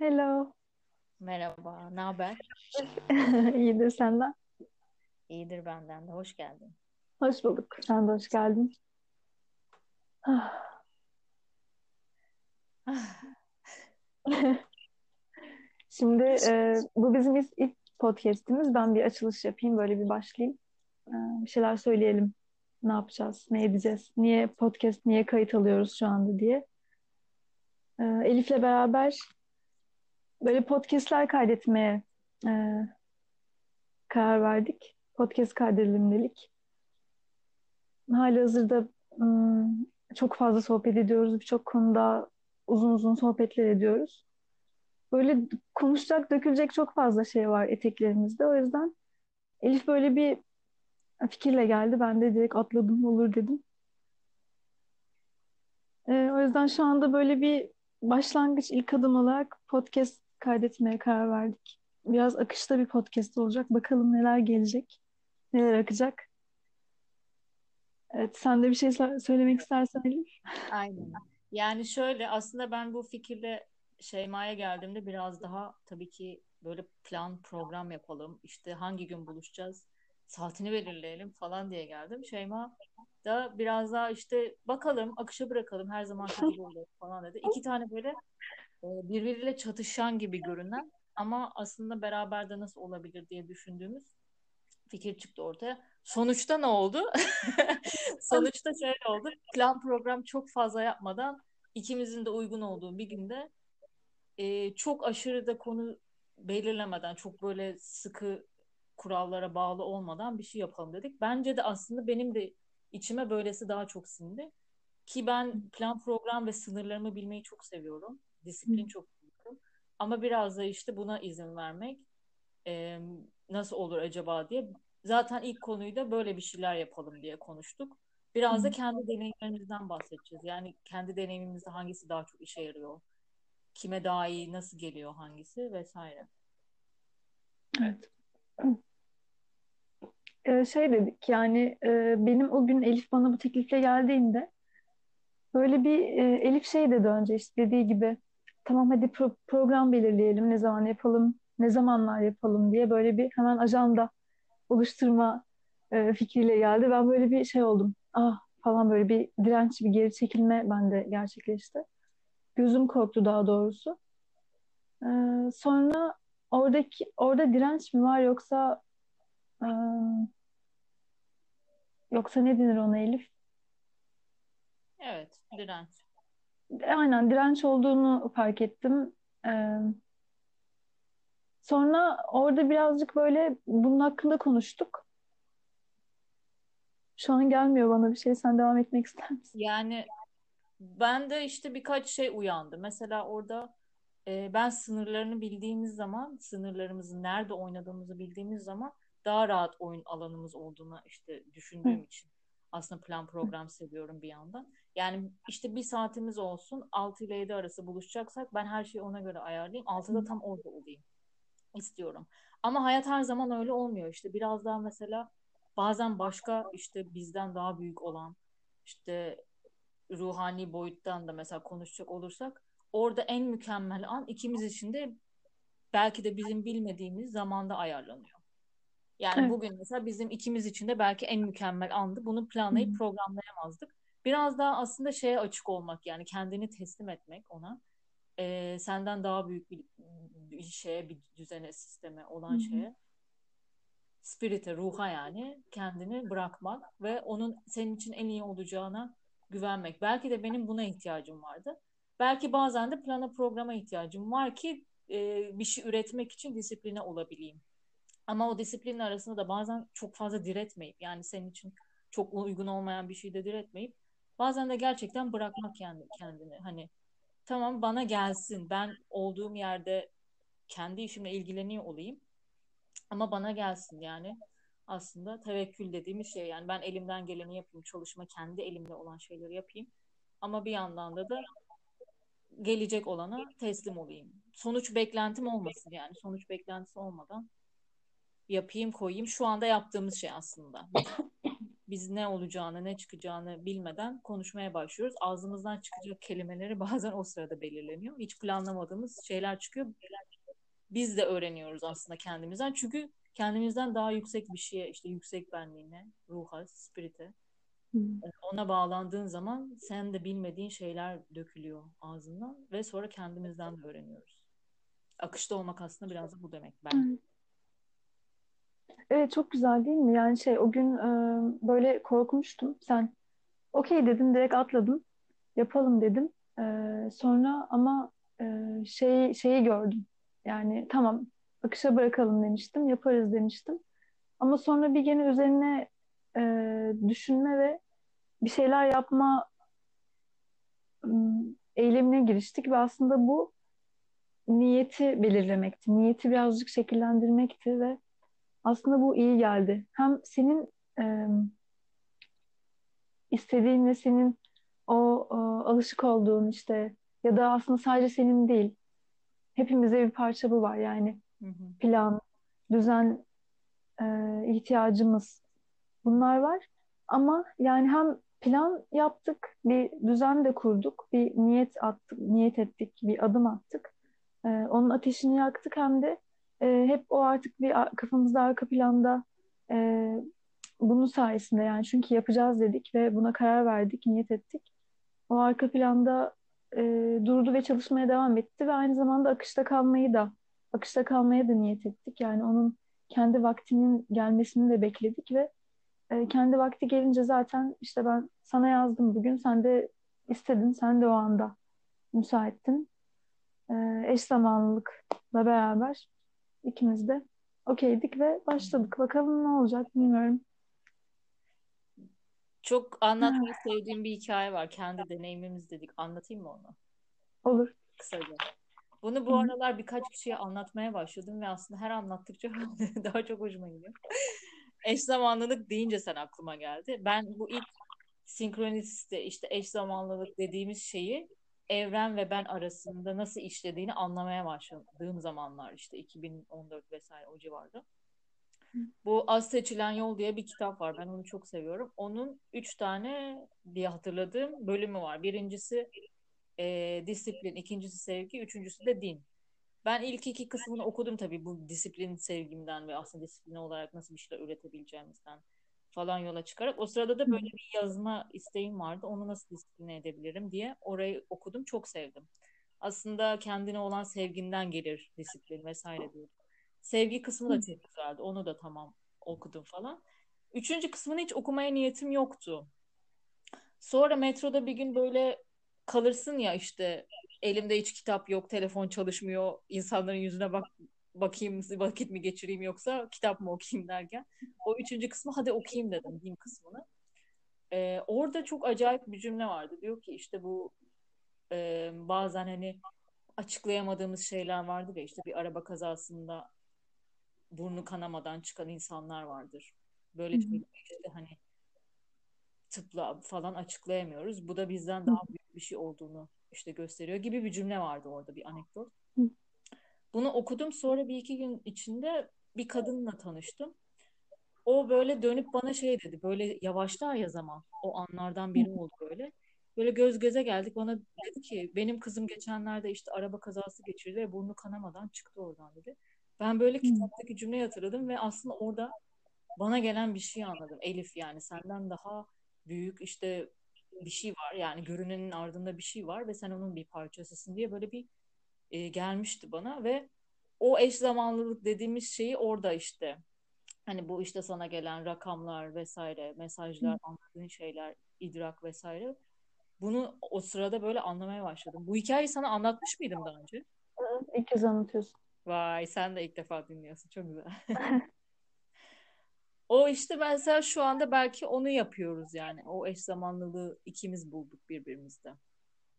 Hello. Merhaba, ne haber? İyidir senden. İyidir benden de. Hoş geldin. Hoş bulduk. Sen de hoş geldin. Ah. Şimdi e, bu bizim ilk, ilk podcast'imiz. Ben bir açılış yapayım, böyle bir başlayayım. E, bir şeyler söyleyelim. Ne yapacağız, ne edeceğiz, niye podcast, niye kayıt alıyoruz şu anda diye. E, Elif'le beraber böyle podcast'ler kaydetmeye e, karar verdik. Podcast kaydedelim dedik. Halihazırda ım, çok fazla sohbet ediyoruz. Birçok konuda uzun uzun sohbetler ediyoruz. Böyle konuşacak, dökülecek çok fazla şey var eteklerimizde. O yüzden Elif böyle bir fikirle geldi. Ben de direkt atladım olur dedim. Ee, o yüzden şu anda böyle bir başlangıç ilk adım olarak podcast kaydetmeye karar verdik. Biraz akışta bir podcast olacak. Bakalım neler gelecek, neler akacak. Evet, sen de bir şey söylemek istersen Elif. Aynen. Yani şöyle aslında ben bu fikirle Şeyma'ya geldiğimde biraz daha tabii ki böyle plan program yapalım. İşte hangi gün buluşacağız, saatini belirleyelim falan diye geldim. Şeyma da biraz daha işte bakalım, akışa bırakalım her zaman gibi olur falan dedi. İki tane böyle birbiriyle çatışan gibi görünen ama aslında beraber de nasıl olabilir diye düşündüğümüz fikir çıktı ortaya. Sonuçta ne oldu? Sonuçta şöyle oldu. Plan program çok fazla yapmadan ikimizin de uygun olduğu bir günde e, çok aşırı da konu belirlemeden, çok böyle sıkı kurallara bağlı olmadan bir şey yapalım dedik. Bence de aslında benim de içime böylesi daha çok sindi. Ki ben plan program ve sınırlarımı bilmeyi çok seviyorum. Disiplin çok seviyorum. Ama biraz da işte buna izin vermek e, nasıl olur acaba diye. Zaten ilk konuyu da böyle bir şeyler yapalım diye konuştuk. Biraz da kendi deneyimlerimizden bahsedeceğiz. Yani kendi deneyimimizde hangisi daha çok işe yarıyor? Kime daha iyi, nasıl geliyor hangisi vesaire. Evet. Ee, şey dedik yani e, benim o gün Elif bana bu teklifle geldiğinde böyle bir e, Elif şey dedi önce işte dediği gibi tamam hadi pro- program belirleyelim ne zaman yapalım ne zamanlar yapalım diye böyle bir hemen ajanda oluşturma e, fikriyle geldi. Ben böyle bir şey oldum. Ah falan böyle bir direnç, bir geri çekilme bende gerçekleşti. Gözüm korktu daha doğrusu. E, sonra oradaki orada direnç mi var yoksa e, yoksa ne denir ona Elif? Evet, direnç. Aynen direnç olduğunu fark ettim. Ee, sonra orada birazcık böyle bunun hakkında konuştuk. Şu an gelmiyor bana bir şey. Sen devam etmek ister misin? Yani ben de işte birkaç şey uyandı. Mesela orada e, ben sınırlarını bildiğimiz zaman, sınırlarımızı nerede oynadığımızı bildiğimiz zaman daha rahat oyun alanımız olduğunu işte düşündüğüm Hı. için aslında plan program seviyorum bir yandan. Yani işte bir saatimiz olsun 6 ile 7 arası buluşacaksak ben her şeyi ona göre ayarlayayım. 6'da tam orada olayım istiyorum. Ama hayat her zaman öyle olmuyor. İşte biraz daha mesela bazen başka işte bizden daha büyük olan işte ruhani boyuttan da mesela konuşacak olursak orada en mükemmel an ikimiz için de belki de bizim bilmediğimiz zamanda ayarlanıyor. Yani evet. bugün mesela bizim ikimiz için de belki en mükemmel andı. Bunu planlayıp programlayamazdık. Biraz daha aslında şeye açık olmak yani kendini teslim etmek ona. Ee, senden daha büyük bir, bir şeye, bir düzene, sisteme olan Hı. şeye. Spirit'e, ruha yani kendini bırakmak ve onun senin için en iyi olacağına güvenmek. Belki de benim buna ihtiyacım vardı. Belki bazen de plana programa ihtiyacım var ki e, bir şey üretmek için disipline olabileyim. Ama o disiplinin arasında da bazen çok fazla diretmeyip yani senin için çok uygun olmayan bir şeyde diretmeyip bazen de gerçekten bırakmak yani kendini. Hani tamam bana gelsin. Ben olduğum yerde kendi işimle ilgileniyor olayım. Ama bana gelsin. Yani aslında tevekkül dediğimiz şey. Yani ben elimden geleni yapayım çalışma kendi elimde olan şeyleri yapayım. Ama bir yandan da da gelecek olana teslim olayım. Sonuç beklentim olmasın yani. Sonuç beklentisi olmadan yapayım koyayım. Şu anda yaptığımız şey aslında. biz ne olacağını, ne çıkacağını bilmeden konuşmaya başlıyoruz. Ağzımızdan çıkacak kelimeleri bazen o sırada belirleniyor. Hiç planlamadığımız şeyler çıkıyor. Biz de öğreniyoruz aslında kendimizden. Çünkü kendimizden daha yüksek bir şeye, işte yüksek benliğine, ruha, spirite, ona bağlandığın zaman sen de bilmediğin şeyler dökülüyor ağzından ve sonra kendimizden de öğreniyoruz. Akışta olmak aslında biraz da bu demek ben. Evet çok güzel değil mi? Yani şey o gün e, böyle korkmuştum. Sen okey dedin direkt atladım. Yapalım dedim. E, sonra ama e, şey, şeyi gördüm. Yani tamam akışa bırakalım demiştim. Yaparız demiştim. Ama sonra bir gene üzerine e, düşünme ve bir şeyler yapma eylemine giriştik ve aslında bu niyeti belirlemekti. Niyeti birazcık şekillendirmekti ve aslında bu iyi geldi. Hem senin e, istediğin ve senin o e, alışık olduğun işte ya da aslında sadece senin değil. Hepimize bir parça bu var yani. Hı hı. Plan, düzen e, ihtiyacımız bunlar var. Ama yani hem plan yaptık, bir düzen de kurduk, bir niyet attık, niyet ettik, bir adım attık. Ee, onun ateşini yaktık hem de e, hep o artık bir kafamızda arka planda e, bunun sayesinde yani çünkü yapacağız dedik ve buna karar verdik, niyet ettik. O arka planda e, durdu ve çalışmaya devam etti ve aynı zamanda akışta kalmayı da akışta kalmaya da niyet ettik. Yani onun kendi vaktinin gelmesini de bekledik ve e, kendi vakti gelince zaten işte ben sana yazdım bugün. Sen de istedin. Sen de o anda müsaittin. E, eş zamanlılıkla beraber ikimiz de okeydik ve başladık. Bakalım ne olacak bilmiyorum. Çok anlatmayı sevdiğim bir hikaye var. Kendi deneyimimiz dedik. Anlatayım mı onu? Olur. Kısaca. Bunu bu aralar birkaç kişiye anlatmaya başladım ve aslında her anlattıkça daha çok hoşuma gidiyor eş zamanlılık deyince sen aklıma geldi. Ben bu ilk sinkronisite işte eş zamanlılık dediğimiz şeyi evren ve ben arasında nasıl işlediğini anlamaya başladığım zamanlar işte 2014 vesaire o civarda. Bu Az Seçilen Yol diye bir kitap var. Ben onu çok seviyorum. Onun üç tane diye hatırladığım bölümü var. Birincisi e, disiplin, ikincisi sevgi, üçüncüsü de din. Ben ilk iki kısmını okudum tabii bu disiplin sevgimden ve aslında disiplin olarak nasıl bir şeyler üretebileceğimizden falan yola çıkarak. O sırada da böyle bir yazma isteğim vardı. Onu nasıl disipline edebilirim diye orayı okudum. Çok sevdim. Aslında kendine olan sevginden gelir disiplin vesaire diyor. Sevgi kısmı da çok güzeldi. Onu da tamam okudum falan. Üçüncü kısmını hiç okumaya niyetim yoktu. Sonra metroda bir gün böyle kalırsın ya işte elimde hiç kitap yok, telefon çalışmıyor, insanların yüzüne bak bakayım vakit mi geçireyim yoksa kitap mı okuyayım derken o üçüncü kısmı hadi okuyayım dedim din kısmını. Ee, orada çok acayip bir cümle vardı. Diyor ki işte bu e, bazen hani açıklayamadığımız şeyler vardır ya işte bir araba kazasında burnu kanamadan çıkan insanlar vardır. Böyle işte hani tıpla falan açıklayamıyoruz. Bu da bizden daha büyük bir şey olduğunu işte gösteriyor gibi bir cümle vardı orada bir anekdot. Bunu okudum sonra bir iki gün içinde bir kadınla tanıştım. O böyle dönüp bana şey dedi böyle yavaşlar ya zaman o anlardan biri oldu böyle. Böyle göz göze geldik bana dedi ki benim kızım geçenlerde işte araba kazası geçirdi ve burnu kanamadan çıktı oradan dedi. Ben böyle kitaptaki cümleyi hatırladım ve aslında orada bana gelen bir şey anladım. Elif yani senden daha büyük işte bir şey var yani görünenin ardında bir şey var ve sen onun bir parçasısın diye böyle bir e, gelmişti bana ve o eş zamanlılık dediğimiz şeyi orada işte hani bu işte sana gelen rakamlar vesaire mesajlar anladığın şeyler idrak vesaire bunu o sırada böyle anlamaya başladım. Bu hikayeyi sana anlatmış mıydım daha önce? İlk kez anlatıyorsun. Vay sen de ilk defa dinliyorsun. Çok güzel. O işte mesela şu anda belki onu yapıyoruz yani. O eş zamanlılığı ikimiz bulduk birbirimizde.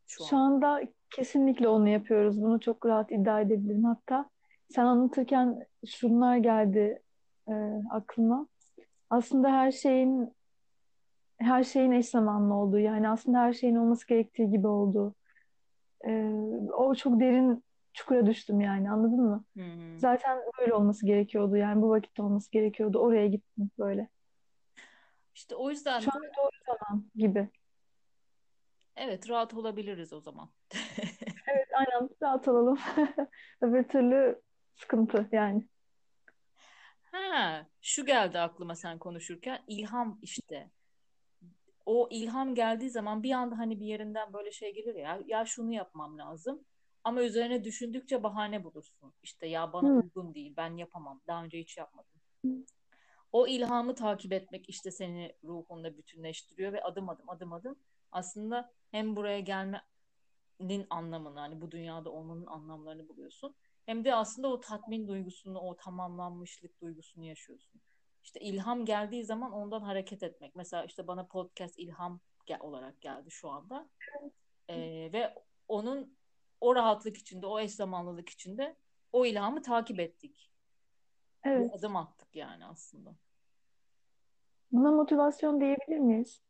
Şu, şu anda kesinlikle onu yapıyoruz. Bunu çok rahat iddia edebilirim. Hatta sen anlatırken şunlar geldi e, aklıma. Aslında her şeyin her şeyin eş zamanlı olduğu yani aslında her şeyin olması gerektiği gibi olduğu. E, o çok derin çukura düştüm yani anladın mı? Hı hı. Zaten böyle olması gerekiyordu yani bu vakitte olması gerekiyordu. Oraya gittim böyle. İşte o yüzden Şu an doğru zaman gibi. Evet rahat olabiliriz o zaman. Evet aynen rahat olalım. Öbür türlü sıkıntı yani. Ha, şu geldi aklıma sen konuşurken ilham işte. O ilham geldiği zaman bir anda hani bir yerinden böyle şey gelir ya ya şunu yapmam lazım. Ama üzerine düşündükçe bahane bulursun. İşte ya bana Hı. uygun değil, ben yapamam. Daha önce hiç yapmadım. O ilhamı takip etmek işte seni ruhunda bütünleştiriyor ve adım adım adım adım aslında hem buraya gelmenin anlamını hani bu dünyada olmanın anlamlarını buluyorsun. Hem de aslında o tatmin duygusunu, o tamamlanmışlık duygusunu yaşıyorsun. İşte ilham geldiği zaman ondan hareket etmek. Mesela işte bana podcast ilham gel- olarak geldi şu anda. Ee, ve onun o rahatlık içinde, o eş zamanlılık içinde o ilhamı takip ettik. Evet. Bir adım attık yani aslında. Buna motivasyon diyebilir miyiz?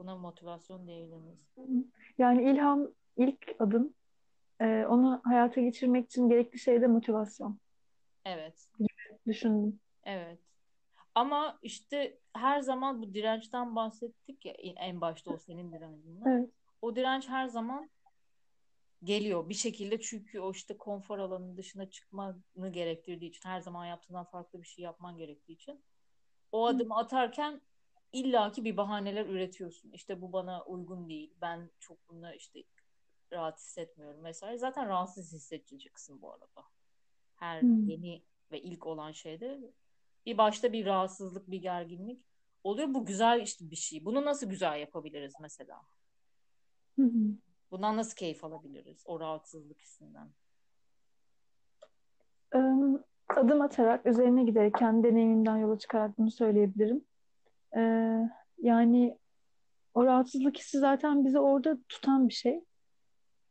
Buna motivasyon diyebiliriz. Yani ilham ilk adım. Ee, onu hayata geçirmek için gerekli şey de motivasyon. Evet. Düşündüm. Evet. Ama işte her zaman bu dirençten bahsettik ya en başta o senin direncinden. Evet. O direnç her zaman geliyor bir şekilde çünkü o işte konfor alanının dışına çıkmanı gerektirdiği için her zaman yaptığından farklı bir şey yapman gerektiği için o adımı atarken illaki bir bahaneler üretiyorsun. İşte bu bana uygun değil. Ben çok bunda işte rahat hissetmiyorum vesaire. Zaten rahatsız hissedeceksin bu arada. Her Hmm. yeni ve ilk olan şeyde bir başta bir rahatsızlık, bir gerginlik oluyor. Bu güzel işte bir şey. Bunu nasıl güzel yapabiliriz mesela? Hı. Bundan nasıl keyif alabiliriz? O rahatsızlık hissinden. Adım atarak, üzerine giderek, kendi deneyimimden yola çıkarak bunu söyleyebilirim. Ee, yani o rahatsızlık hissi zaten bizi orada tutan bir şey.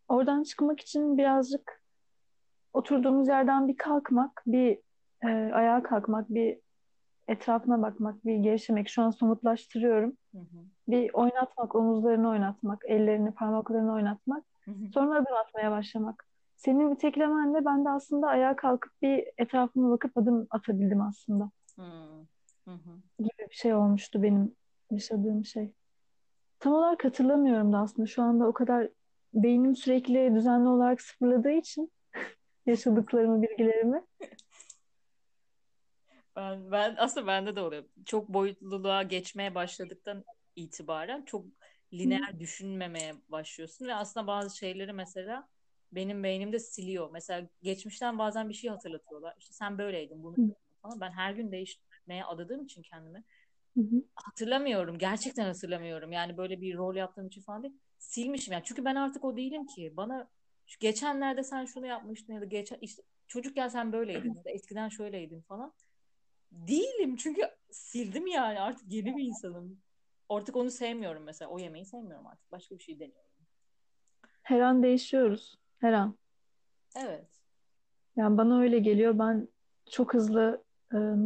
Oradan çıkmak için birazcık oturduğumuz yerden bir kalkmak, bir e, ayağa kalkmak, bir etrafına bakmak, bir gevşemek. Şu an somutlaştırıyorum. Hı hı. Bir oynatmak, omuzlarını oynatmak, ellerini, parmaklarını oynatmak. Hı hı. Sonra adım atmaya başlamak. Senin bir teklemenle ben de aslında ayağa kalkıp bir etrafıma bakıp adım atabildim aslında. Hı hı. hı. Gibi bir şey olmuştu benim yaşadığım şey. Tam olarak hatırlamıyorum da aslında. Şu anda o kadar beynim sürekli düzenli olarak sıfırladığı için yaşadıklarımı, bilgilerimi. Ben, ben aslında bende de oluyor. Çok boyutluluğa geçmeye başladıktan itibaren çok lineer düşünmemeye başlıyorsun ve aslında bazı şeyleri mesela benim beynimde siliyor. Mesela geçmişten bazen bir şey hatırlatıyorlar. İşte sen böyleydin bunu Hı. falan. Ben her gün değişmeye adadığım için kendimi Hı hı. hatırlamıyorum. Gerçekten hatırlamıyorum. Yani böyle bir rol yaptığım için falan değil. Silmişim yani. Çünkü ben artık o değilim ki. Bana şu geçenlerde sen şunu yapmıştın ya da geçen işte çocukken sen böyleydin ya da eskiden şöyleydin falan. Değilim çünkü sildim yani artık yeni bir insanım. Artık onu sevmiyorum mesela. O yemeği sevmiyorum artık. Başka bir şey deniyorum. Her an değişiyoruz. Her an. Evet. Yani bana öyle geliyor. Ben çok hızlı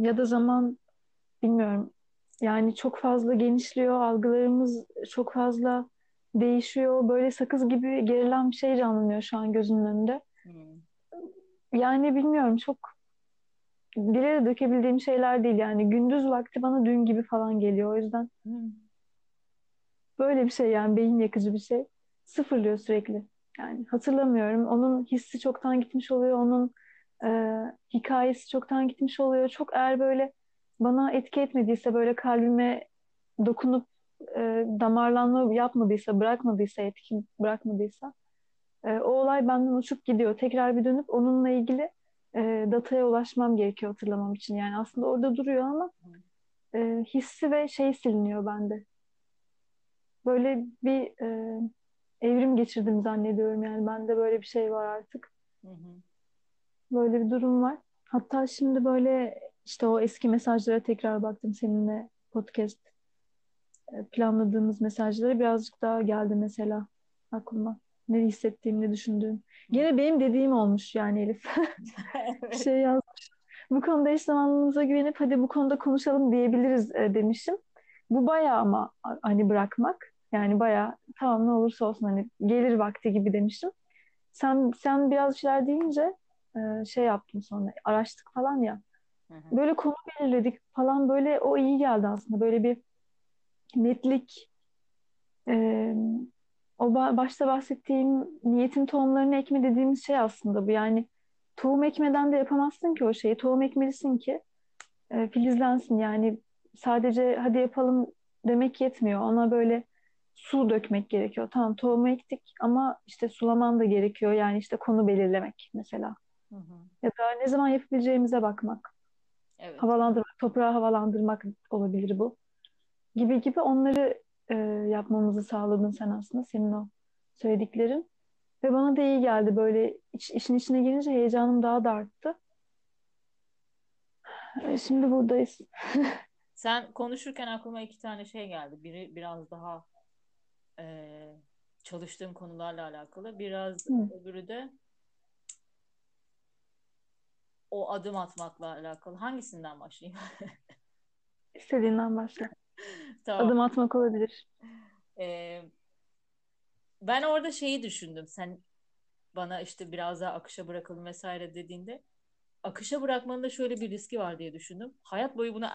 ya da zaman bilmiyorum. Yani çok fazla genişliyor. Algılarımız çok fazla değişiyor. Böyle sakız gibi gerilen bir şey canlanıyor şu an gözümün önünde. Hmm. Yani bilmiyorum çok dile de dökebildiğim şeyler değil. Yani gündüz vakti bana dün gibi falan geliyor. O yüzden Hmm. böyle bir şey yani beyin yakıcı bir şey. Sıfırlıyor sürekli. Yani hatırlamıyorum. Onun hissi çoktan gitmiş oluyor. Onun e, hikayesi çoktan gitmiş oluyor. Çok eğer böyle bana etki etmediyse böyle kalbime dokunup e, damarlanma yapmadıysa, bırakmadıysa, etki bırakmadıysa e, o olay benden uçup gidiyor. Tekrar bir dönüp onunla ilgili e, dataya ulaşmam gerekiyor hatırlamam için. Yani aslında orada duruyor ama e, hissi ve şey siliniyor bende. Böyle bir e, evrim geçirdim zannediyorum. Yani bende böyle bir şey var artık. Hı hı. Böyle bir durum var. Hatta şimdi böyle işte o eski mesajlara tekrar baktım seninle podcast e, planladığımız mesajlara birazcık daha geldi mesela aklıma. Ne hissettiğim, ne düşündüğüm. Gene benim dediğim olmuş yani Elif. Bir Evet. şey yazmış. Bu konuda eş zamanlılığımıza güvenip hadi bu konuda konuşalım diyebiliriz e, demişim. Bu bayağı ama hani bırakmak. Yani bayağı tamam ne olursa olsun hani gelir vakti gibi demişim. Sen sen biraz şeyler deyince e, şey yaptım sonra araştık falan ya. Hı hı. Böyle konu belirledik falan böyle o iyi geldi aslında. Böyle bir netlik e, o ba- başta bahsettiğim niyetin tohumlarını ekme dediğimiz şey aslında bu. Yani tohum ekmeden de yapamazsın ki o şeyi. Tohum ekmelisin ki e, filizlensin. Yani sadece hadi yapalım demek yetmiyor. Ona böyle su dökmek gerekiyor. Tamam tohumu ektik ama işte sulaman da gerekiyor. Yani işte konu belirlemek mesela. Hı hı. Ya da ne zaman yapabileceğimize bakmak. Evet. Havalandırmak, toprağı havalandırmak olabilir bu. Gibi gibi onları e, yapmamızı sağladın sen aslında senin o söylediklerin. Ve bana da iyi geldi böyle iş- işin içine girince heyecanım daha da arttı. E, Şimdi buradayız. Sen konuşurken aklıma iki tane şey geldi. Biri biraz daha e, çalıştığım konularla alakalı. Biraz Hı, öbürü de o adım atmakla alakalı. Hangisinden başlayayım? istediğinden başla. Tamam. Adım atmak olabilir. E, ben orada şeyi düşündüm. Sen bana işte biraz daha akışa bırakalım vesaire dediğinde akışa bırakmanın da şöyle bir riski var diye düşündüm. Hayat boyu bunu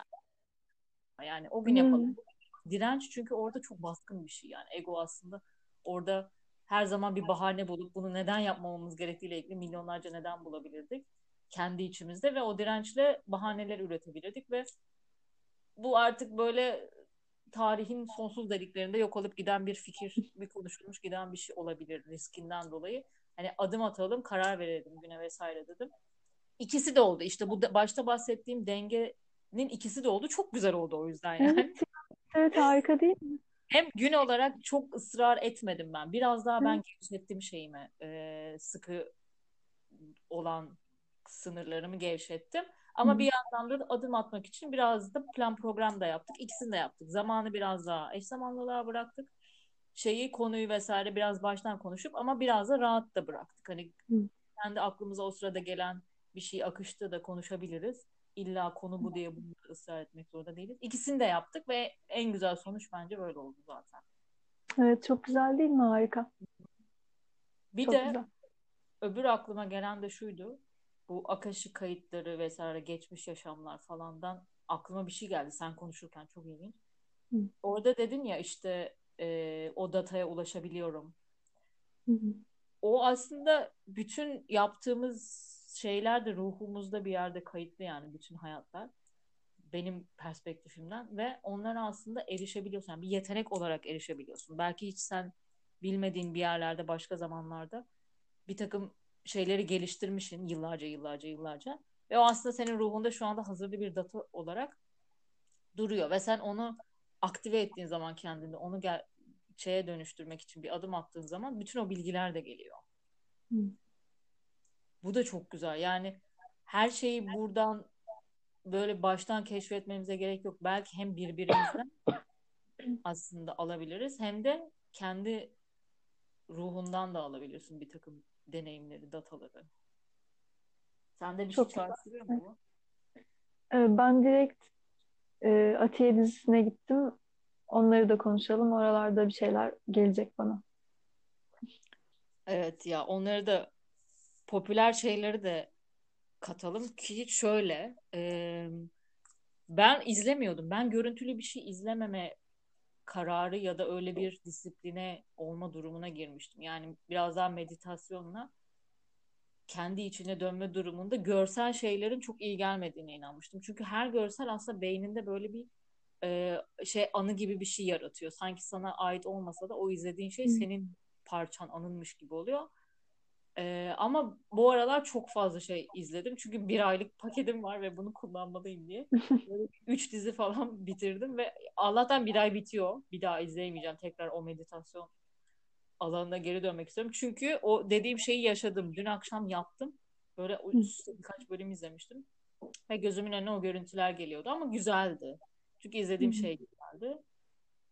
yani o gün yapalım. Hı, Direnç çünkü orada çok baskın bir şey yani. Ego aslında orada her zaman bir bahane bulup bunu neden yapmamamız gerektiğiyle ilgili milyonlarca neden bulabilirdik kendi içimizde ve o dirençle bahaneler üretebilirdik ve bu artık böyle tarihin sonsuz deliklerinde yok olup giden bir fikir, bir konuşulmuş giden bir şey olabilir riskinden dolayı. Hani adım atalım, karar verelim güne vesaire dedim. İkisi de oldu. İşte bu da- başta bahsettiğim dengenin ikisi de oldu. Çok güzel oldu o yüzden yani. evet, evet harika değil mi? Hem gün olarak çok ısrar etmedim ben. Biraz daha ben gevşettim şeyimi. e, sıkı olan sınırlarımı gevşettim. Hı, Ama bir yandan da adım atmak için biraz da plan program da yaptık. İkisini de yaptık. Zamanı biraz daha eş zamanlılığa bıraktık. Şeyi, konuyu vesaire biraz baştan konuşup ama biraz da rahat da bıraktık. Hani hı, kendi aklımıza o sırada gelen bir şey akışta da konuşabiliriz. İlla konu bu diye bunu ısrar etmek zorunda değiliz. İkisini de yaptık ve en güzel sonuç bence böyle oldu zaten. Evet çok güzel değil mi? Harika. Bir Çok de güzel. öbür aklıma gelen de şuydu. Bu Akashi kayıtları vesaire geçmiş yaşamlar falandan aklıma bir şey geldi sen konuşurken çok ilginç. Hı, Orada dedin ya işte e, o dataya ulaşabiliyorum. hı, hı. O aslında bütün yaptığımız şeyler de ruhumuzda bir yerde kayıtlı yani bütün hayatlar. Benim perspektifimden ve onlara aslında erişebiliyorsun. Yani bir yetenek olarak erişebiliyorsun. Belki hiç sen bilmediğin bir yerlerde başka zamanlarda bir takım şeyleri geliştirmişsin yıllarca yıllarca yıllarca ve o aslında senin ruhunda şu anda hazırlı bir data olarak duruyor ve sen onu aktive ettiğin zaman kendinde onu gel şeye dönüştürmek için bir adım attığın zaman bütün o bilgiler de geliyor. Hı. Bu da çok güzel. Yani her şeyi buradan böyle baştan keşfetmemize gerek yok. Belki hem birbirimizden aslında alabiliriz hem de kendi ruhundan da alabilirsin bir takım deneyimleri, dataları. Sende bir şey Çok güzel. çağrıştırıyor mu bu? Ben direkt e, Atiye dizisine gittim. Onları da konuşalım. Oralarda bir şeyler gelecek bana. Evet ya onları da popüler şeyleri de katalım ki şöyle e, ben izlemiyordum. Ben görüntülü bir şey izlememe kararı ya da öyle bir disipline olma durumuna girmiştim. Yani biraz daha meditasyonla kendi içine dönme durumunda görsel şeylerin çok iyi gelmediğine inanmıştım. Çünkü her görsel aslında beyninde böyle bir e, şey anı gibi bir şey yaratıyor. Sanki sana ait olmasa da o izlediğin şey senin parçan anınmış gibi oluyor. E, ama bu aralar çok fazla şey izledim. Çünkü bir aylık paketim var ve bunu kullanmalıyım diye. Böyle üç dizi falan bitirdim ve Allah'tan bir ay bitiyor. Bir daha izleyemeyeceğim. Tekrar o meditasyon alanına geri dönmek istiyorum. Çünkü o dediğim şeyi yaşadım. Dün akşam yattım. Böyle birkaç bölüm izlemiştim. Ve gözümün önüne o görüntüler geliyordu ama güzeldi. Çünkü izlediğim şey güzeldi.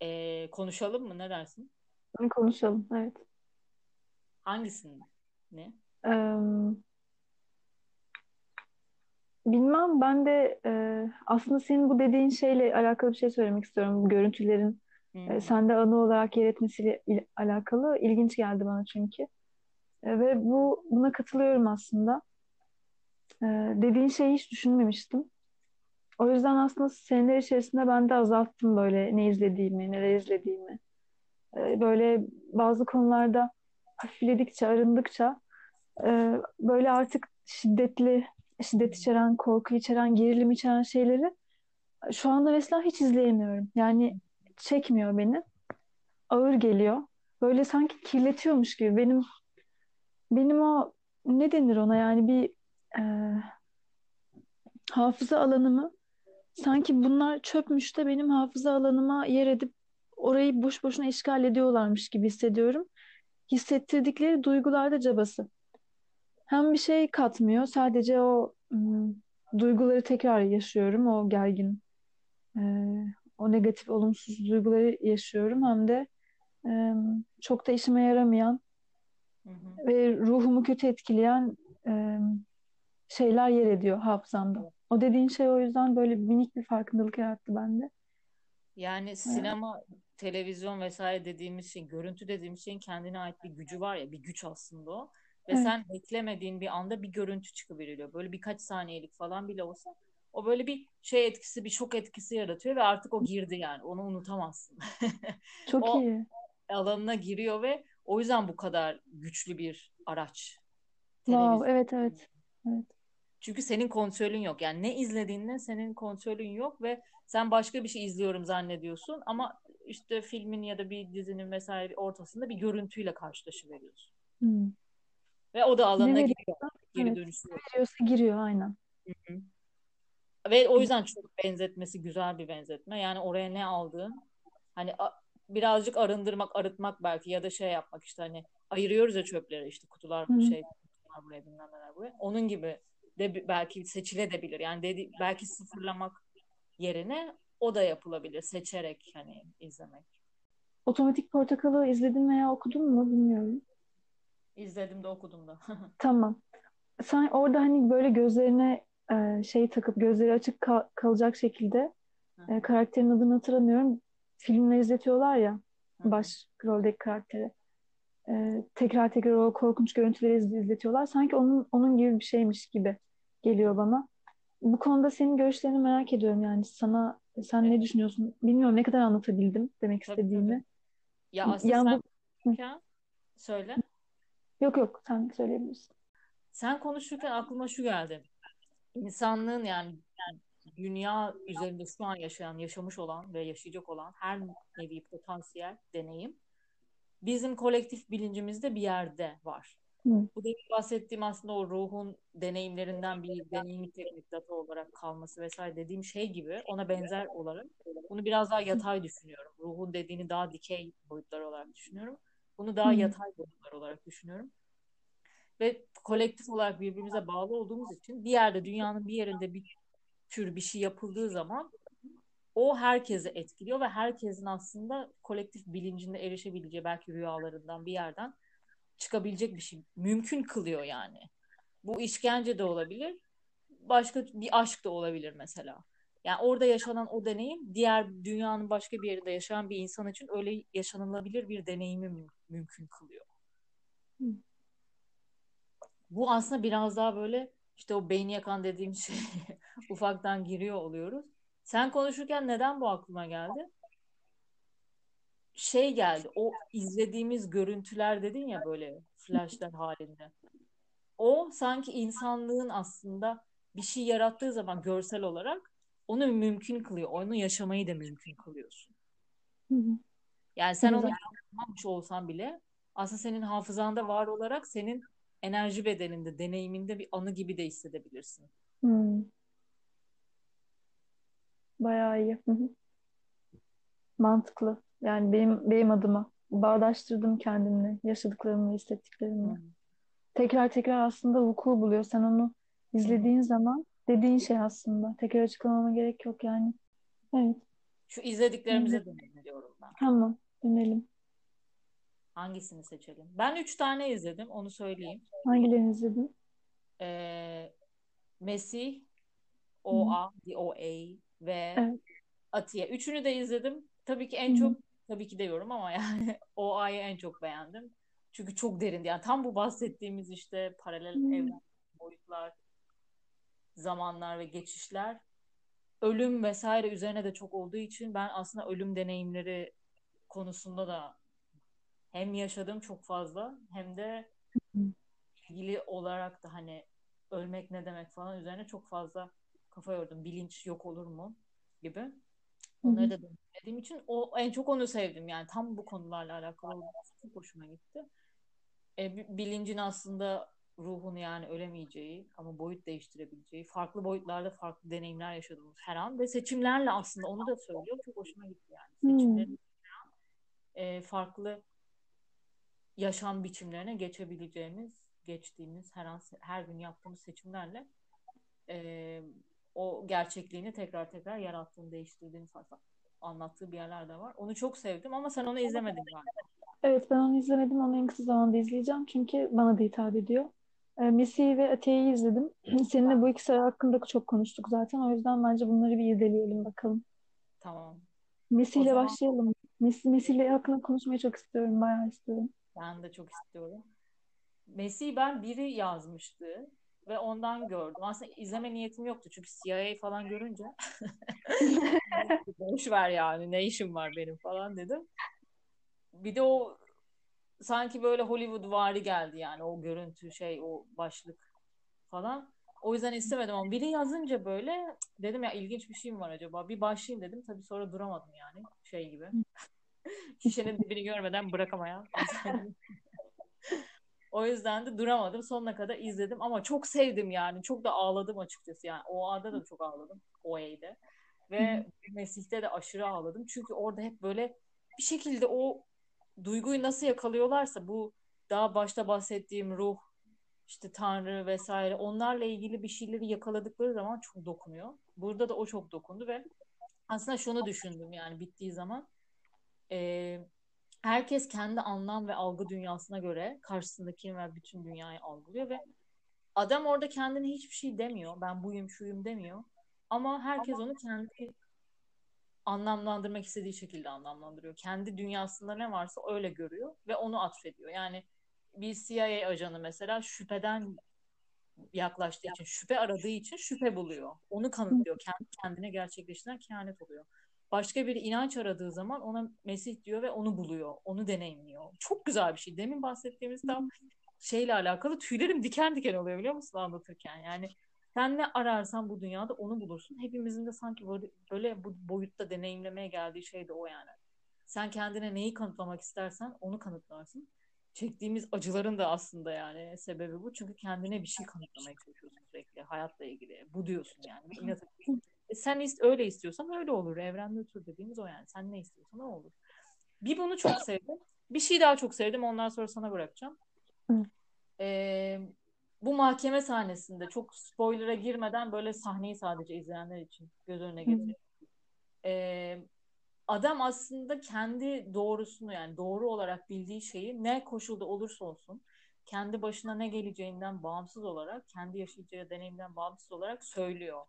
Ee, konuşalım mı? Ne dersin? Konuşalım. Evet. Hangisini? Ne? Ee, bilmem ben de e, aslında senin bu dediğin şeyle alakalı bir şey söylemek istiyorum. Bu görüntülerin Hı e, sende anı olarak yer etmesiyle il- alakalı ilginç geldi bana çünkü. E, ve bu buna katılıyorum aslında. E, dediğin şeyi hiç düşünmemiştim. O yüzden aslında seneler içerisinde ben de azalttım böyle ne izlediğimi, neler izlediğimi. Böyle bazı konularda hafifledikçe, arındıkça e, böyle artık şiddetli, şiddet içeren, korku içeren, gerilim içeren şeyleri şu anda mesela hiç izleyemiyorum. Yani çekmiyor beni. Ağır geliyor. Böyle sanki kirletiyormuş gibi. Benim benim o ne denir ona yani bir e, hafıza alanımı sanki bunlar çöpmüş de benim hafıza alanıma yer edip orayı boş boşuna işgal ediyorlarmış gibi hissediyorum. Hissettirdikleri duygularda cabası. Hem bir şey katmıyor, sadece o ım, duyguları tekrar yaşıyorum, o gergin, e, o negatif, olumsuz duyguları yaşıyorum. Hem de e, çok da işime yaramayan Hı hı. ve ruhumu kötü etkileyen e, şeyler yer ediyor hafızamda. O dediğin şey o yüzden böyle minik bir farkındalık yarattı bende. Yani sinema, televizyon vesaire dediğimiz şey, görüntü dediğimiz şeyin kendine ait bir gücü var ya, bir güç aslında o. Ve evet, sen beklemediğin bir anda bir görüntü çıkıveriliyor. Böyle birkaç saniyelik falan bile olsa o böyle bir şey etkisi, bir şok etkisi yaratıyor ve artık o girdi yani. Onu unutamazsın. çok O iyi. alanına giriyor ve o yüzden bu kadar güçlü bir araç Wow, evet evet. Evet. Çünkü senin kontrolün yok. Yani ne izlediğinde senin kontrolün yok ve sen başka bir şey izliyorum zannediyorsun ama işte filmin ya da bir dizinin vesaire ortasında bir görüntüyle karşılaşıveriyorsun. Hmm. Ve o da Ne alanına giriyor. Geri evet, dönüşü yok. veriyorsa giriyor aynen. Hı hı. Ve o yüzden çok benzetmesi güzel bir benzetme. Yani oraya ne aldığın hani a- birazcık arındırmak, arıtmak belki ya da şey yapmak işte hani ayırıyoruz ya çöpleri işte kutular hı. şey kutular buraya bilmem neler buraya. Onun gibi de belki seçilebilir. Yani dedi, belki sıfırlamak yerine o da yapılabilir. Seçerek hani izlemek. Otomatik Portakal'ı izledin veya okudun mu bilmiyorum. İzledim de okudum da. Tamam. Sen orada hani böyle gözlerine e, şey takıp gözleri açık kal- kalacak şekilde e, karakterin adını hatırlamıyorum. Filmle izletiyorlar ya baş roldeki karakteri. E, tekrar tekrar o korkunç görüntüleri iz- izletiyorlar. Sanki onun onun gibi bir şeymiş gibi geliyor bana. Bu konuda senin görüşlerini merak ediyorum yani sana sen Evet, ne düşünüyorsun? Bilmiyorum ne kadar anlatabildim demek tabii tabii. istediğimi. Ya aslında Yani sen bu söyle. yok yok sen söyleyebilirsin. Sen konuşurken aklıma şu geldi. İnsanlığın yani dünya üzerinde şu an yaşayan, yaşamış olan ve yaşayacak olan her nevi potansiyel deneyim bizim kolektif bilincimizde bir yerde var. Hı, Bu demin bahsettiğim aslında o ruhun deneyimlerinden bir deneyimi teknik data olarak kalması vesaire dediğim şey gibi ona benzer olarak bunu biraz daha yatay düşünüyorum. Ruhun dediğini daha dikey boyutlar olarak düşünüyorum. Bunu daha hı, yatay boyutlar olarak düşünüyorum. Ve kolektif olarak birbirimize bağlı olduğumuz için bir yerde dünyanın bir yerinde bir tür bir şey yapıldığı zaman o herkese etkiliyor ve herkesin aslında kolektif bilincinde erişebileceği belki rüyalarından bir yerden çıkabilecek bir şey mümkün kılıyor yani. Bu işkence de olabilir, başka bir aşk da olabilir mesela. Yani orada yaşanan o deneyim diğer dünyanın başka bir yerinde yaşayan bir insan için öyle yaşanılabilir bir deneyimi mü- mümkün kılıyor. hı. Bu aslında biraz daha böyle işte o beyin yakan dediğim şey ufaktan giriyor oluyoruz. Sen konuşurken neden bu aklıma geldi? Şey geldi. O izlediğimiz görüntüler dedin ya böyle flashlar halinde. O sanki insanlığın aslında bir şey yarattığı zaman görsel olarak onu mümkün kılıyor. Onu yaşamayı da mümkün kılıyorsun. Hı hı. Yani sen onu yapmamış olsan bile aslında senin hafızanda var olarak senin enerji bedeninde, deneyiminde bir anı gibi de hissedebilirsin. Hı, bayağı iyi. Hı hı. Mantıklı. Yani benim benim adıma bağdaştırdım kendimle, yaşadıklarımla, hissettiklerimle. hı. Tekrar tekrar aslında vuku buluyor. Sen onu izlediğin zaman dediğin şey aslında. Tekrar açıklamama gerek yok yani. Evet. Şu izlediklerimize dönelim diyorum ben. tamam. Dönelim. Hangisini seçelim? Ben üç tane izledim, onu söyleyeyim. Hangilerini izledin? Ee, Mesih. O.A., D.O.A. ve Evet. Atiye. Üçünü de izledim. Tabii ki en hı. çok, tabii ki de yorum ama yani O.A.'yı en çok beğendim. Çünkü çok derindi. Yani tam bu bahsettiğimiz işte paralel Hı evren, boyutlar, zamanlar ve geçişler ölüm vesaire üzerine de çok olduğu için ben aslında ölüm deneyimleri konusunda da hem yaşadım çok fazla hem de ilgili olarak da hani ölmek ne demek falan üzerine çok fazla kafa yordum. Bilinç yok olur mu gibi. Onları da deneyimlediğim için o en çok onu sevdim yani tam bu konularla alakalı olduğu çok hoşuma gitti. E, bilincin aslında ruhun yani ölemeyeceği ama boyut değiştirebileceği, farklı boyutlarda farklı deneyimler yaşadığımız her an ve seçimlerle aslında onu da söylüyor. Çok hoşuma gitti yani. Seçimlerin hmm. e, farklı yaşam biçimlerine geçebileceğimiz, geçtiğimiz her an her gün yaptığımız seçimlerle e, o gerçekliğini tekrar tekrar yarattığını, değiştirdiğini falan anlattığı bir yerler de var. Onu çok sevdim ama sen onu izlemedin galiba. Evet ben onu izlemedim. Onu en kısa zamanda izleyeceğim. Çünkü bana da hitap ediyor. E, Mesih'i ve Ate'yi izledim. Seninle bu ikisi hakkında çok konuştuk zaten. O yüzden bence bunları bir irdeleyelim bakalım. Tamam. Mesih ile zaman... başlayalım. Mesih, Mesih ile hakkında konuşmayı çok istiyorum. Bayağı istiyorum. Ben de çok istiyorum. Mesih ben biri yazmıştı ve ondan gördüm. Aslında izleme niyetim yoktu çünkü CIA falan görünce boş ver yani ne işim var benim falan dedim. Bir de o sanki böyle Hollywood vari geldi yani o görüntü şey o başlık falan. O yüzden istemedim ama biri yazınca böyle dedim ya ilginç bir şey mi var acaba? Bir başlayayım dedim. Tabii sonra duramadım yani şey gibi. Şişenin dibini görmeden bırakamayan. o yüzden de duramadım. Sonuna kadar izledim ama çok sevdim yani. Çok da ağladım açıkçası yani. O anda da çok ağladım. O E'de. Ve Mesih'te de aşırı ağladım. Çünkü orada hep böyle bir şekilde o duyguyu nasıl yakalıyorlarsa bu daha başta bahsettiğim ruh, işte Tanrı vesaire onlarla ilgili bir şeyleri yakaladıkları zaman çok dokunuyor. Burada da o çok dokundu ve aslında şunu düşündüm yani bittiği zaman e, herkes kendi anlam ve algı dünyasına göre karşısındaki ve bütün dünyayı algılıyor ve adam orada kendine hiçbir şey demiyor. Ben buyum şuyum demiyor. Ama herkes onu kendi anlamlandırmak istediği şekilde anlamlandırıyor. Kendi dünyasında ne varsa öyle görüyor ve onu atfediyor. Yani bir CIA ajanı mesela şüpheden yaklaştığı için, şüphe aradığı için şüphe buluyor. Onu kanıtlıyor. Kendi kendine gerçekleştiren kehanet oluyor. Başka bir inanç aradığı zaman ona Mesih diyor ve onu buluyor. Onu deneyimliyor. Çok güzel bir şey. Demin bahsettiğimiz tam şeyle alakalı tüylerim diken diken oluyor biliyor musun anlatırken? Yani sen ne ararsan bu dünyada onu bulursun. Hepimizin de sanki böyle, böyle bu boyutta deneyimlemeye geldiği şey de o yani. Sen kendine neyi kanıtlamak istersen onu kanıtlarsın. Çektiğimiz acıların da aslında yani sebebi bu. Çünkü kendine bir şey kanıtlamaya çalışıyorsun sürekli hayatla ilgili. Bu diyorsun yani. İnat e sen ist öyle istiyorsan öyle olur. Evrende tür dediğimiz o yani. Sen ne istiyorsan o olur. Bir bunu çok sevdim. Bir şey daha çok sevdim. Ondan sonra sana bırakacağım. Ee, bu mahkeme sahnesinde çok spoiler'a girmeden böyle sahneyi sadece izleyenler için göz önüne getireyim. Ee, adam aslında kendi doğrusunu yani doğru olarak bildiği şeyi ne koşulda olursa olsun kendi başına ne geleceğinden bağımsız olarak kendi yaşayacağı deneyimden bağımsız olarak söylüyor.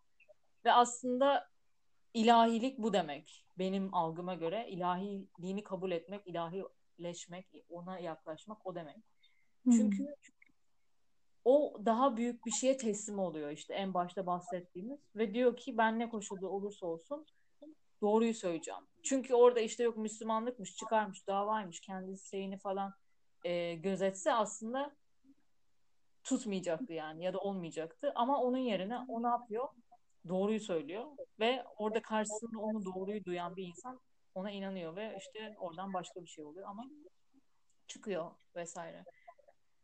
Ve aslında ilahilik bu demek. Benim algıma göre ilahi dini kabul etmek, ilahileşmek, ona yaklaşmak o demek. Çünkü hmm o daha büyük bir şeye teslim oluyor işte en başta bahsettiğimiz ve diyor ki ben ne koşulda olursa olsun doğruyu söyleyeceğim. Çünkü orada işte yok Müslümanlıkmış, çıkarmış, davaymış, kendisi şeyini falan e, gözetse aslında tutmayacaktı yani ya da olmayacaktı. Ama onun yerine o ne yapıyor? Doğruyu söylüyor ve orada karşısında onu doğruyu duyan bir insan ona inanıyor ve işte oradan başka bir şey oluyor ama çıkıyor vesaire.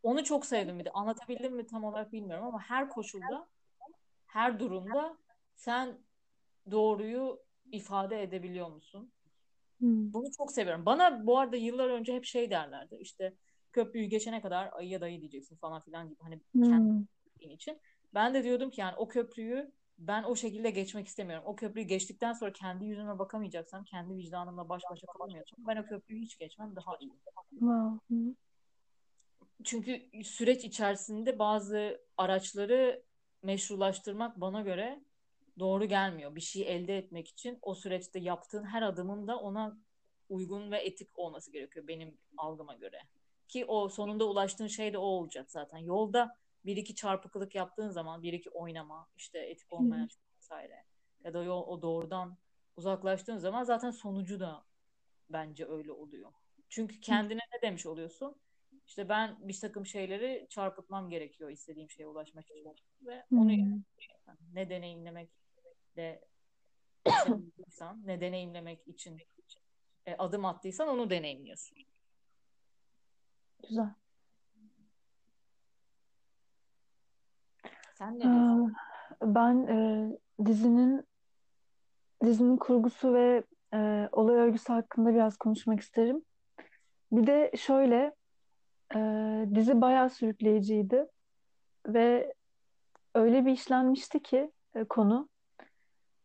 Onu çok sevdim bir de. Anlatabildim mi tam olarak bilmiyorum ama her koşulda, her durumda sen doğruyu ifade edebiliyor musun? Hmm. Bunu çok seviyorum. Bana bu arada yıllar önce hep şey derlerdi. İşte köprüyü geçene kadar ayıya dayı diyeceksin falan filan gibi. Hani hmm. kendi için. Ben de diyordum ki yani o köprüyü ben o şekilde geçmek istemiyorum. O köprüyü geçtikten sonra kendi yüzüme bakamayacaksam, kendi vicdanımla baş başa kalamıyorsam ben o köprüyü hiç geçmem daha iyi. Wow çünkü süreç içerisinde bazı araçları meşrulaştırmak bana göre doğru gelmiyor. Bir şeyi elde etmek için o süreçte yaptığın her adımın da ona uygun ve etik olması gerekiyor benim algıma göre. Ki o sonunda ulaştığın şey de o olacak zaten. Yolda bir iki çarpıklık yaptığın zaman bir iki oynama işte etik olmayan şey vesaire ya da o, o doğrudan uzaklaştığın zaman zaten sonucu da bence öyle oluyor. Çünkü kendine ne demiş oluyorsun? İşte ben bir takım şeyleri çarpıtmam gerekiyor istediğim şeye ulaşmak için. Ve onu ne deneyimlemek de ne deneyimlemek için e, adım attıysan onu deneyimliyorsun. Güzel. Sen ne diyorsun? Ben e, dizinin dizinin kurgusu ve e, olay örgüsü hakkında biraz konuşmak isterim. Bir de şöyle e, dizi bayağı sürükleyiciydi ve öyle bir işlenmişti ki e, konu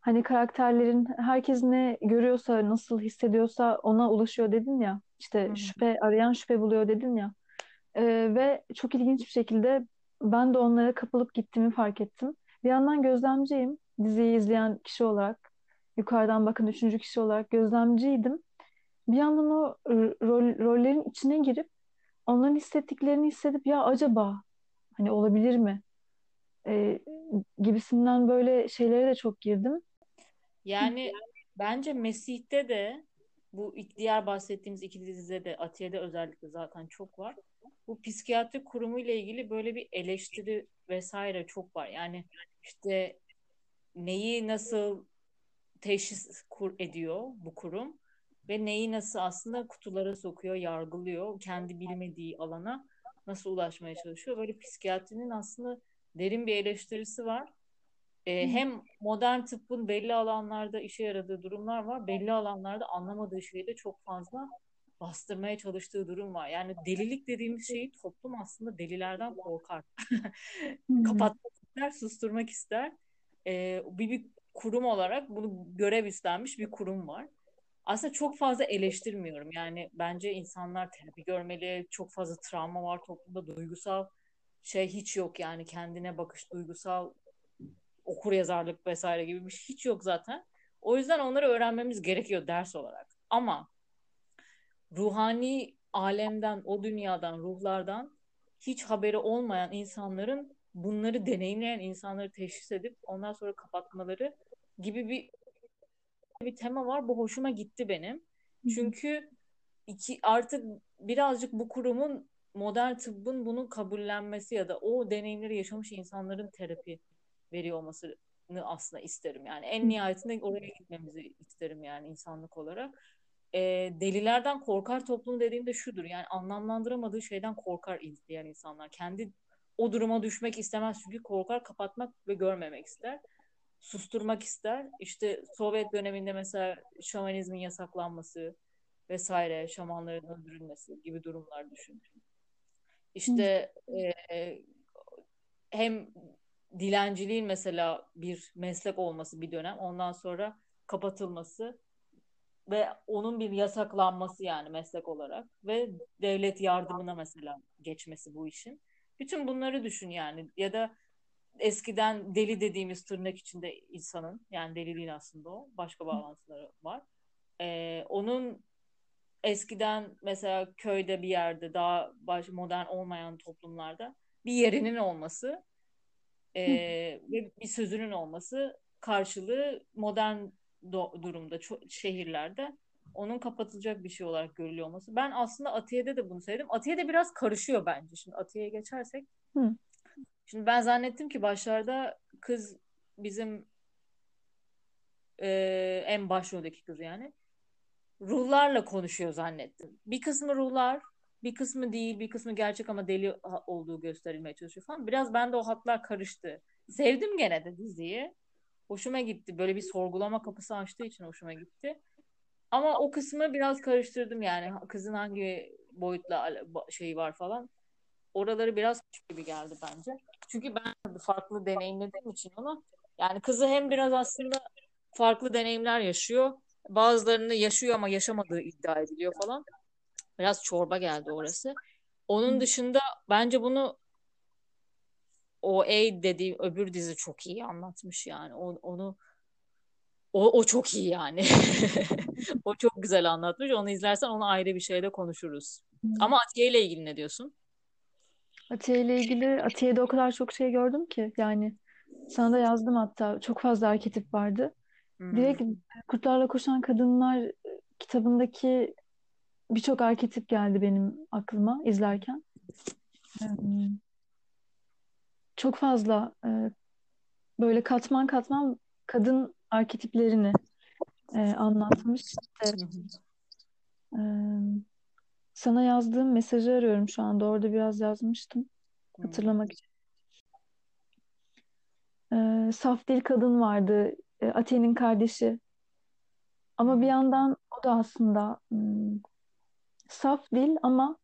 hani karakterlerin herkes ne görüyorsa nasıl hissediyorsa ona ulaşıyor dedin ya işte Hı-hı. şüphe arayan şüphe buluyor dedin ya e, ve çok ilginç bir şekilde ben de onlara kapılıp gittiğimi fark ettim. Bir yandan gözlemciyim diziyi izleyen kişi olarak yukarıdan bakın üçüncü kişi olarak gözlemciydim. Bir yandan o rol, rollerin içine girip onların hissettiklerini hissedip ya acaba hani olabilir mi e, gibisinden böyle şeylere de çok girdim. Yani bence Mesih'te de bu diğer bahsettiğimiz iki dizide de Atiye'de özellikle zaten çok var. Bu psikiyatri kurumu ile ilgili böyle bir eleştiri vesaire çok var. Yani işte neyi nasıl teşhis kur ediyor bu kurum ve neyi nasıl aslında kutulara sokuyor, yargılıyor, kendi bilmediği alana nasıl ulaşmaya çalışıyor. Böyle psikiyatrinin aslında derin bir eleştirisi var. Ee, hem modern tıbbın belli alanlarda işe yaradığı durumlar var, belli alanlarda anlamadığı şeyi de çok fazla bastırmaya çalıştığı durum var. Yani delilik dediğimiz şeyi toplum aslında delilerden korkar. Kapatmak ister, susturmak ister. Ee, bir, bir kurum olarak bunu görev üstlenmiş bir kurum var. Aslında çok fazla eleştirmiyorum. Yani bence insanlar terapi görmeli. Çok fazla travma var toplumda. Duygusal şey hiç yok yani kendine bakış, duygusal okur yazarlık vesaire gibi bir şey hiç yok zaten. O yüzden onları öğrenmemiz gerekiyor ders olarak. Ama ruhani alemden, o dünyadan, ruhlardan hiç haberi olmayan insanların bunları deneyimleyen insanları teşhis edip ondan sonra kapatmaları gibi bir bir tema var. Bu hoşuma gitti benim. Çünkü iki artık birazcık bu kurumun modern tıbbın bunun kabullenmesi ya da o deneyimleri yaşamış insanların terapi veriyor olmasını aslında isterim. Yani en nihayetinde oraya gitmemizi isterim yani insanlık olarak. E, delilerden korkar toplum dediğimde şudur. Yani anlamlandıramadığı şeyden korkar diğer insanlar. Kendi o duruma düşmek istemez çünkü korkar kapatmak ve görmemek ister. Susturmak ister. İşte Sovyet döneminde mesela şamanizmin yasaklanması vesaire, şamanların öldürülmesi gibi durumlar düşün. İşte e, hem dilenciliğin mesela bir meslek olması bir dönem ondan sonra kapatılması ve onun bir yasaklanması yani meslek olarak ve devlet yardımına mesela geçmesi bu işin. Bütün bunları düşün yani ya da eskiden deli dediğimiz tırnak içinde insanın yani deliliğin aslında o başka bağlantıları var. Ee, onun eskiden mesela köyde bir yerde daha baş, modern olmayan toplumlarda bir yerinin olması e, ve bir sözünün olması karşılığı modern do- durumda şehirlerde onun kapatılacak bir şey olarak görülüyor olması. Ben aslında Atiye'de de bunu söyledim. Atiye'de biraz karışıyor bence. Şimdi Atiye'ye geçersek. Hı. Şimdi ben zannettim ki başlarda kız bizim e, en başroldeki kız yani ruhlarla konuşuyor zannettim. Bir kısmı ruhlar, bir kısmı değil, bir kısmı gerçek ama deli olduğu gösterilmeye çalışıyor falan. Biraz bende o hatlar karıştı. Sevdim gene de diziyi. Hoşuma gitti. Böyle bir sorgulama kapısı açtığı için hoşuma gitti. Ama o kısmı biraz karıştırdım yani. Kızın hangi boyutla şeyi var falan. Oraları biraz gibi geldi bence. Çünkü ben farklı deneyimlediğim için onu. Yani kızı hem biraz aslında farklı deneyimler yaşıyor. Bazılarını yaşıyor ama yaşamadığı iddia ediliyor falan. Biraz çorba geldi orası. Onun dışında bence bunu o A dediğim öbür dizi çok iyi anlatmış yani. O, onu o, o çok iyi yani. o çok güzel anlatmış. Onu izlersen onu ayrı bir şeyde konuşuruz. Hmm. Ama Atiye ile ilgili ne diyorsun? Atiye ile ilgili Atiye'de o kadar çok şey gördüm ki yani sana da yazdım hatta çok fazla arketip vardı. Hmm. Direkt Kurtlarla Koşan Kadınlar kitabındaki birçok arketip geldi benim aklıma izlerken. Çok fazla e, böyle katman katman kadın arketiplerini e, anlatmış. İşte, e, sana yazdığım mesajı arıyorum şu anda. Orada biraz yazmıştım. Hatırlamak için. E, saf dil kadın vardı. E, Atiye'nin kardeşi. Ama bir yandan o da aslında hmm, saf dil ama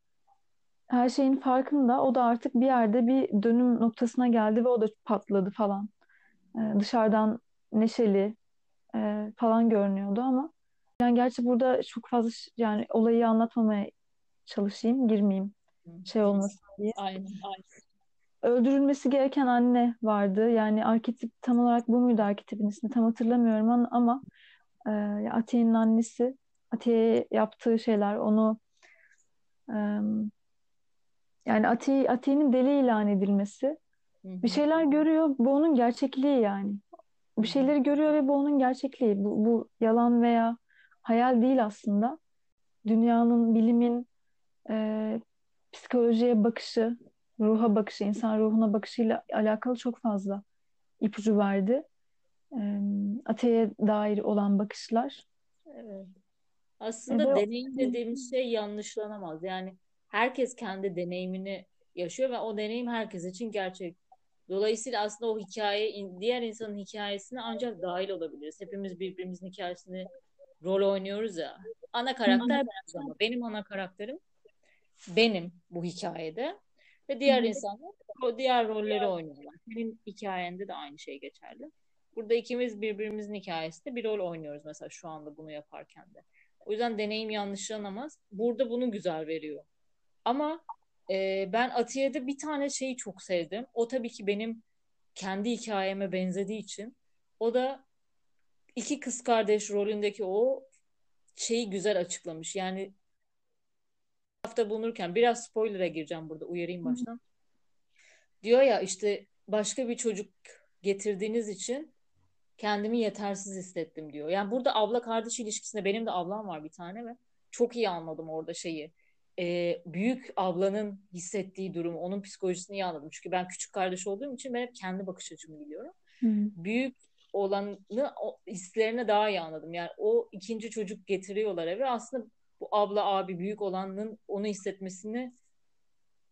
her şeyin farkında. O da artık bir yerde bir dönüm noktasına geldi ve o da patladı falan. E, dışarıdan neşeli e, falan görünüyordu ama yani gerçi burada çok fazla yani olayı anlatmamaya çalışayım, girmeyeyim şey olmasın diye. Aynen, aynen. Öldürülmesi gereken anne vardı. Yani arketip tam olarak bu muydu arketipin ismi tam hatırlamıyorum ama, ama e, Atiye'nin annesi Atiye'ye yaptığı şeyler onu e, yani Atiye, Atiye'nin deli ilan edilmesi bir şeyler görüyor. Bu onun gerçekliği yani. Bir şeyleri görüyor ve bu onun gerçekliği. Bu, bu yalan veya hayal değil aslında. Dünyanın, bilimin e, psikolojiye bakışı, ruha bakışı, insan ruhuna bakışıyla alakalı çok fazla ipucu verdi. E, ateğe dair olan bakışlar. Evet. Aslında evet. deneyim dediğimiz şey yanlışlanamaz. Yani herkes kendi deneyimini yaşıyor ve o deneyim herkes için gerçek. Dolayısıyla aslında o hikaye, diğer insanın hikayesine ancak dahil olabiliriz. Hepimiz birbirimizin hikayesini rol oynuyoruz ya. Ana karakter ben ama benim ana karakterim benim bu hikayede ve diğer insanlar o diğer rolleri oynuyorlar. Senin hikayende de aynı şey geçerli. Burada ikimiz birbirimizin hikayesinde bir rol oynuyoruz mesela şu anda bunu yaparken de. O yüzden deneyim yanlışlanamaz. Burada bunu güzel veriyor. Ama e, ben Atiye'de bir tane şeyi çok sevdim. O tabii ki benim kendi hikayeme benzediği için. O da iki kız kardeş rolündeki o şeyi güzel açıklamış. Yani hafta bulunurken biraz spoiler'a gireceğim burada uyarayım baştan. Diyor ya işte başka bir çocuk getirdiğiniz için kendimi yetersiz hissettim diyor. Yani burada abla kardeş ilişkisinde benim de ablam var bir tane ve çok iyi anladım orada şeyi. Ee, büyük ablanın hissettiği durumu, onun psikolojisini iyi anladım. Çünkü ben küçük kardeş olduğum için ben hep kendi bakış açımı biliyorum. Hı. Büyük olanı o, hislerini daha iyi anladım. Yani o ikinci çocuk getiriyorlar eve. Aslında bu abla abi büyük olanın onu hissetmesini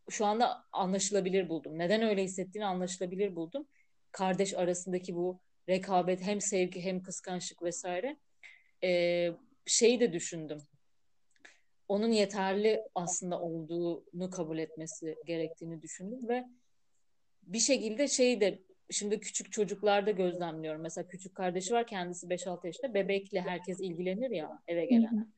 şu anda anlaşılabilir buldum. Neden öyle hissettiğini anlaşılabilir buldum. Kardeş arasındaki bu rekabet hem sevgi hem kıskançlık vesaire ee, şeyi de düşündüm. Onun yeterli aslında olduğunu kabul etmesi gerektiğini düşündüm ve bir şekilde şeyi de şimdi küçük çocuklarda gözlemliyorum. Mesela küçük kardeşi var kendisi 5-6 yaşında bebekle herkes ilgilenir ya eve gelen.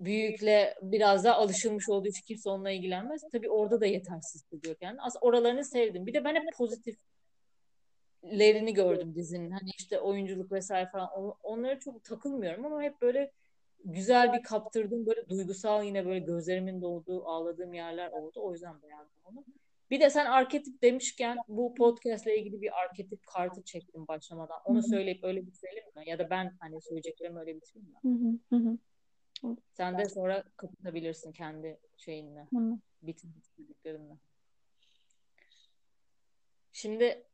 Büyükle biraz daha alışılmış olduğu için kimse onunla ilgilenmez. Tabii orada da yetersiz hissediyor kendini. Aslında oralarını sevdim. Bir de ben hep pozitiflerini gördüm dizinin. Hani işte oyunculuk vesaire falan. Onlara çok takılmıyorum ama hep böyle güzel bir kaptırdığım böyle duygusal yine böyle gözlerimin dolduğu ağladığım yerler oldu. O yüzden beğendim onu. Bir de sen arketip demişken bu podcast ile ilgili bir arketip kartı çektim başlamadan. Onu söyleyip öyle bitirelim mi? Ya da ben hani söyleyeceklerimi öyle bitireyim mi? Hı hı. Sen de sonra kapatabilirsin kendi şeyinle. Bitirdiklerinle. Şimdi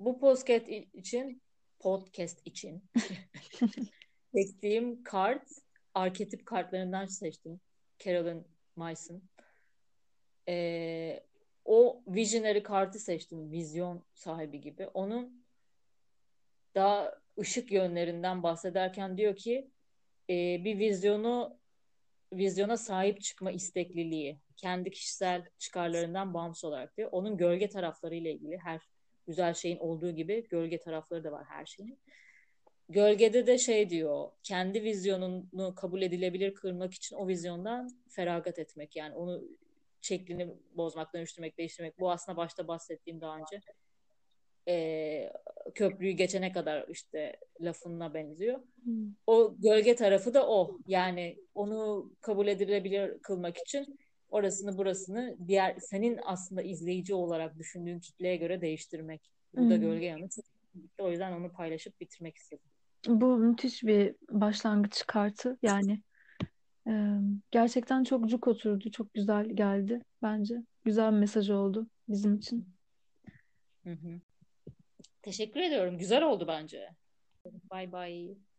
bu podcast için podcast için çektiğim kart arketip kartlarından seçtim. Carolyn Myson. Ee, o visionary kartı seçtim. Vizyon sahibi gibi. Onun daha ışık yönlerinden bahsederken diyor ki e, bir vizyonu vizyona sahip çıkma istekliliği kendi kişisel çıkarlarından bağımsız olarak diyor. Onun gölge tarafları ile ilgili her güzel şeyin olduğu gibi gölge tarafları da var her şeyin. Gölgede de şey diyor, kendi vizyonunu kabul edilebilir kılmak için o vizyondan feragat etmek. Yani onu şeklini bozmak, dönüştürmek, değiştirmek. Bu aslında başta bahsettiğim daha önce e, köprüyü geçene kadar işte lafına benziyor. Hmm. O gölge tarafı da o. Yani onu kabul edilebilir kılmak için orasını burasını diğer senin aslında izleyici olarak düşündüğün kitleye göre değiştirmek. Bu hmm. da gölge yanı. O yüzden onu paylaşıp bitirmek istedim. Bu müthiş bir başlangıç kartı. Yani e, gerçekten çok cuk oturdu. Çok güzel geldi bence. Güzel bir mesaj oldu bizim için. Hı hı. Teşekkür ediyorum. Güzel oldu bence. Bye bye.